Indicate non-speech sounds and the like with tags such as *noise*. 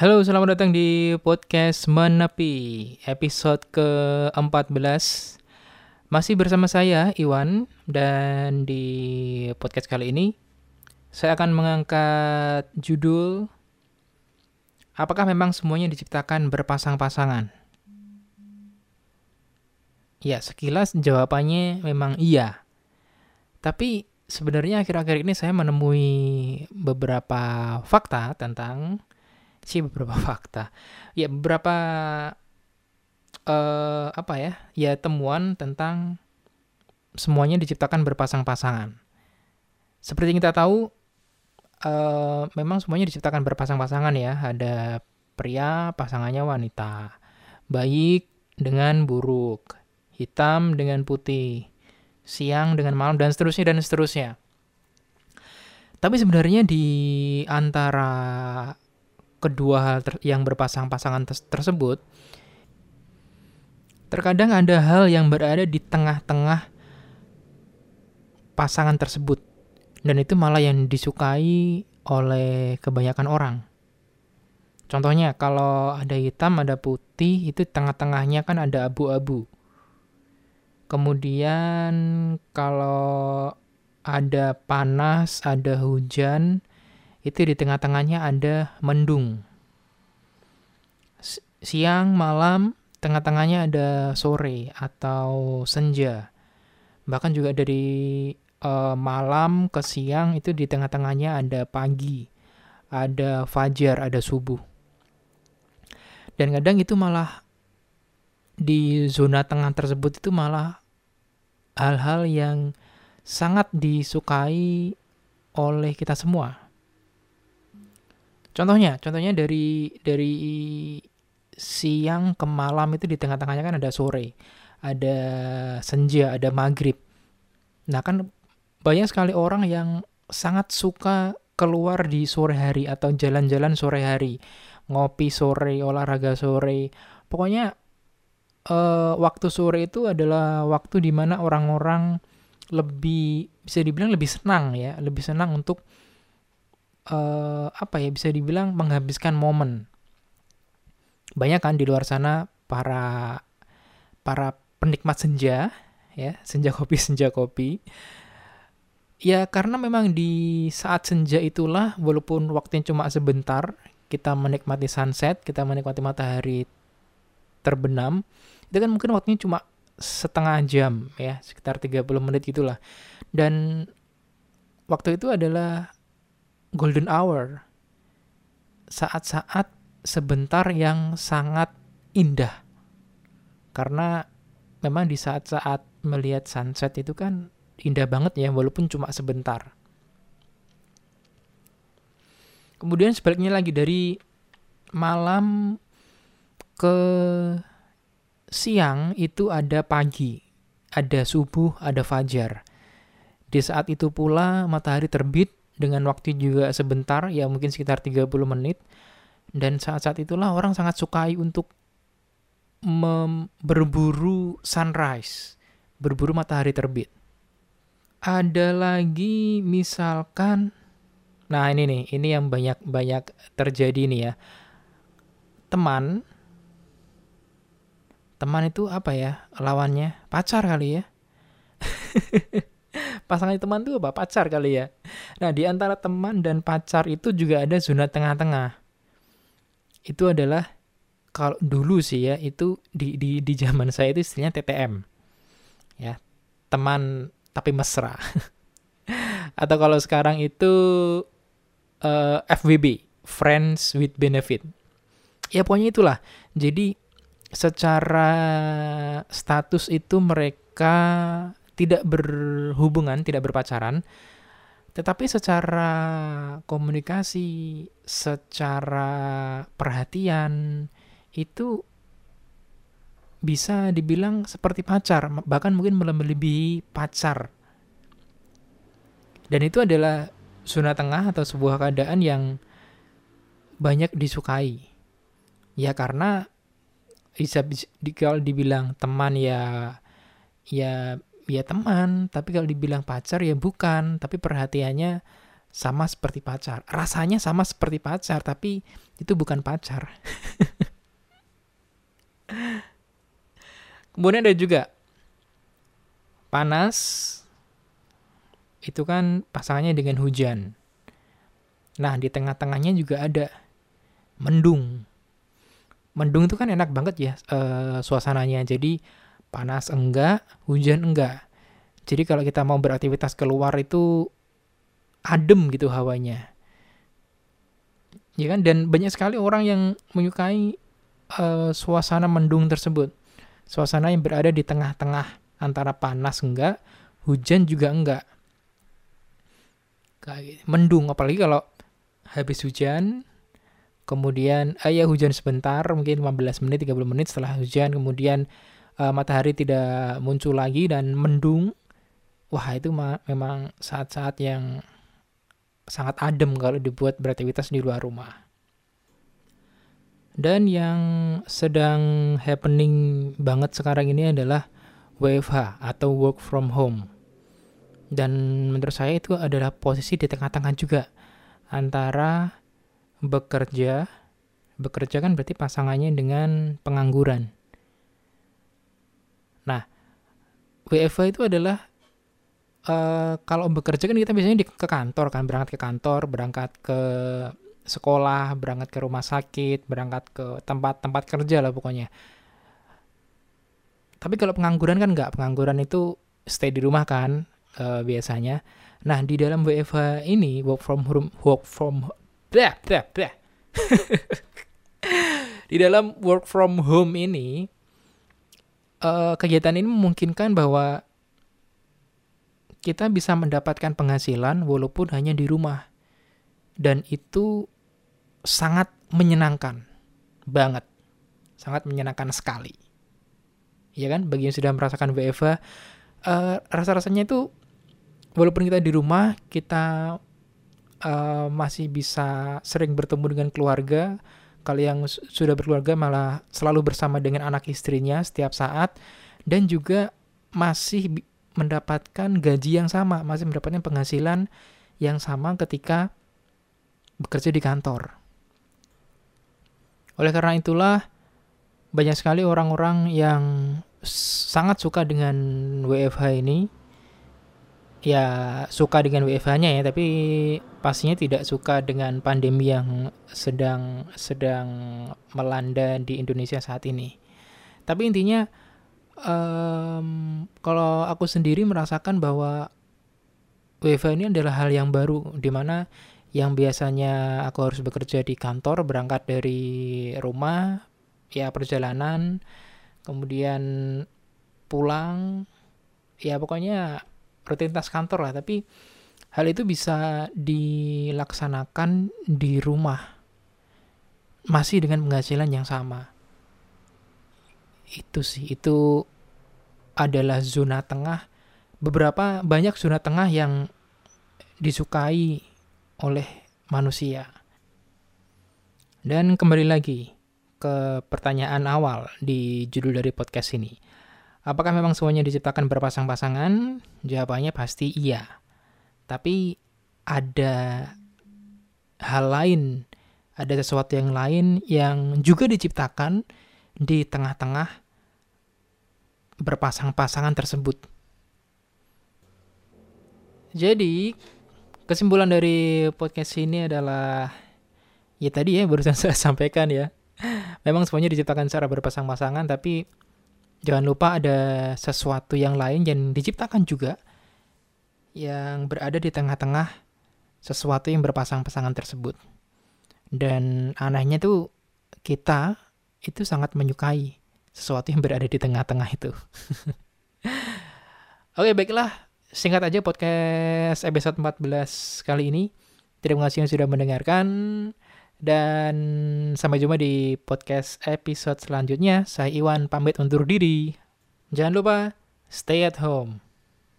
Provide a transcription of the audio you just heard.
Halo, selamat datang di podcast Menepi, episode ke-14. Masih bersama saya, Iwan, dan di podcast kali ini, saya akan mengangkat judul Apakah memang semuanya diciptakan berpasang-pasangan? Ya, sekilas jawabannya memang iya. Tapi sebenarnya akhir-akhir ini saya menemui beberapa fakta tentang sih beberapa *laughs* fakta. Ya beberapa uh, apa ya? Ya temuan tentang semuanya diciptakan berpasang-pasangan. Seperti yang kita tahu uh, memang semuanya diciptakan berpasang-pasangan ya. Ada pria, pasangannya wanita. Baik dengan buruk, hitam dengan putih, siang dengan malam dan seterusnya dan seterusnya. Tapi sebenarnya di antara kedua hal yang berpasang-pasangan tersebut, terkadang ada hal yang berada di tengah-tengah pasangan tersebut dan itu malah yang disukai oleh kebanyakan orang. Contohnya kalau ada hitam, ada putih, itu tengah-tengahnya kan ada abu-abu. Kemudian kalau ada panas, ada hujan, itu di tengah-tengahnya ada mendung. Siang, malam, tengah-tengahnya ada sore atau senja. Bahkan juga dari uh, malam ke siang itu di tengah-tengahnya ada pagi, ada fajar, ada subuh. Dan kadang itu malah di zona tengah tersebut itu malah hal-hal yang sangat disukai oleh kita semua. Contohnya, contohnya dari dari siang ke malam itu di tengah-tengahnya kan ada sore, ada senja, ada maghrib. Nah kan banyak sekali orang yang sangat suka keluar di sore hari atau jalan-jalan sore hari, ngopi sore, olahraga sore. Pokoknya uh, waktu sore itu adalah waktu di mana orang-orang lebih bisa dibilang lebih senang ya, lebih senang untuk uh, apa ya bisa dibilang menghabiskan momen. Banyak kan di luar sana para para penikmat senja ya, senja kopi *laughs* senja kopi Ya karena memang di saat senja itulah walaupun waktunya cuma sebentar kita menikmati sunset, kita menikmati matahari terbenam, itu kan mungkin waktunya cuma setengah jam ya, sekitar 30 menit gitulah. Dan waktu itu adalah golden hour. Saat-saat sebentar yang sangat indah. Karena memang di saat-saat melihat sunset itu kan indah banget ya walaupun cuma sebentar. Kemudian sebaliknya lagi dari malam ke siang itu ada pagi, ada subuh, ada fajar. Di saat itu pula matahari terbit dengan waktu juga sebentar, ya mungkin sekitar 30 menit. Dan saat-saat itulah orang sangat sukai untuk berburu sunrise, berburu matahari terbit. Ada lagi misalkan nah ini nih ini yang banyak banyak terjadi nih ya. Teman teman itu apa ya lawannya? Pacar kali ya *laughs* pasangan teman itu apa pacar kali ya nah di antara teman dan pacar itu juga ada zona tengah-tengah itu adalah kalau dulu sih ya itu di di di zaman saya itu istilahnya TTM ya teman tapi mesra. *laughs* Atau kalau sekarang itu uh, eh, FWB, Friends with Benefit. Ya pokoknya itulah. Jadi secara status itu mereka tidak berhubungan, tidak berpacaran, tetapi secara komunikasi, secara perhatian itu bisa dibilang seperti pacar, bahkan mungkin melebihi pacar. Dan itu adalah zona tengah atau sebuah keadaan yang banyak disukai. Ya karena bisa, kalau dibilang teman ya ya ya teman, tapi kalau dibilang pacar ya bukan, tapi perhatiannya sama seperti pacar. Rasanya sama seperti pacar, tapi itu bukan pacar. *laughs* Kemudian ada juga panas itu kan pasangannya dengan hujan. Nah, di tengah-tengahnya juga ada mendung. Mendung itu kan enak banget ya uh, suasananya. Jadi panas enggak, hujan enggak. Jadi kalau kita mau beraktivitas keluar itu adem gitu hawanya. Ya kan dan banyak sekali orang yang menyukai uh, suasana mendung tersebut. Suasana yang berada di tengah-tengah antara panas enggak, hujan juga enggak. Kayak gitu. Mendung apalagi kalau habis hujan kemudian eh, ya hujan sebentar mungkin 15 menit 30 menit setelah hujan kemudian uh, matahari tidak muncul lagi dan mendung wah itu memang saat-saat yang sangat adem kalau dibuat beraktivitas di luar rumah. Dan yang sedang happening banget sekarang ini adalah WFH atau work from home. Dan menurut saya itu adalah posisi di tengah-tengah juga antara bekerja, bekerja kan berarti pasangannya dengan pengangguran. Nah, WFH itu adalah uh, kalau bekerja kan kita biasanya di, ke kantor kan berangkat ke kantor berangkat ke sekolah berangkat ke rumah sakit berangkat ke tempat-tempat kerja lah pokoknya tapi kalau pengangguran kan nggak pengangguran itu stay di rumah kan uh, biasanya nah di dalam WFH ini work from home work from blah, blah, blah. *laughs* di dalam work from home ini uh, kegiatan ini memungkinkan bahwa kita bisa mendapatkan penghasilan walaupun hanya di rumah. Dan itu sangat menyenangkan banget. Sangat menyenangkan sekali. Ya kan? Bagi yang sudah merasakan WFH, uh, eh, rasa-rasanya itu walaupun kita di rumah, kita uh, masih bisa sering bertemu dengan keluarga. Kalau yang sudah berkeluarga malah selalu bersama dengan anak istrinya setiap saat dan juga masih mendapatkan gaji yang sama, masih mendapatkan penghasilan yang sama ketika bekerja di kantor. Oleh karena itulah, banyak sekali orang-orang yang sangat suka dengan WFH ini. Ya, suka dengan WFH-nya ya, tapi pastinya tidak suka dengan pandemi yang sedang sedang melanda di Indonesia saat ini. Tapi intinya um, kalau aku sendiri merasakan bahwa WFH ini adalah hal yang baru, di mana yang biasanya aku harus bekerja di kantor, berangkat dari rumah, ya perjalanan, kemudian pulang, ya pokoknya rutinitas kantor lah. Tapi hal itu bisa dilaksanakan di rumah, masih dengan penghasilan yang sama. Itu sih itu adalah zona tengah. Beberapa banyak zona tengah yang disukai oleh manusia. Dan kembali lagi ke pertanyaan awal di judul dari podcast ini apakah memang semuanya diciptakan berpasang-pasangan jawabannya pasti iya tapi ada hal lain ada sesuatu yang lain yang juga diciptakan di tengah-tengah berpasang-pasangan tersebut. Jadi, kesimpulan dari podcast ini adalah ya tadi ya barusan *laughs* saya sampaikan ya. Memang semuanya diciptakan secara berpasang-pasangan tapi jangan lupa ada sesuatu yang lain yang diciptakan juga yang berada di tengah-tengah sesuatu yang berpasang-pasangan tersebut. Dan anehnya tuh kita itu sangat menyukai sesuatu yang berada di tengah-tengah itu. *laughs* Oke, baiklah. Singkat aja podcast episode 14 kali ini. Terima kasih yang sudah mendengarkan. Dan sampai jumpa di podcast episode selanjutnya. Saya Iwan pamit undur diri. Jangan lupa stay at home.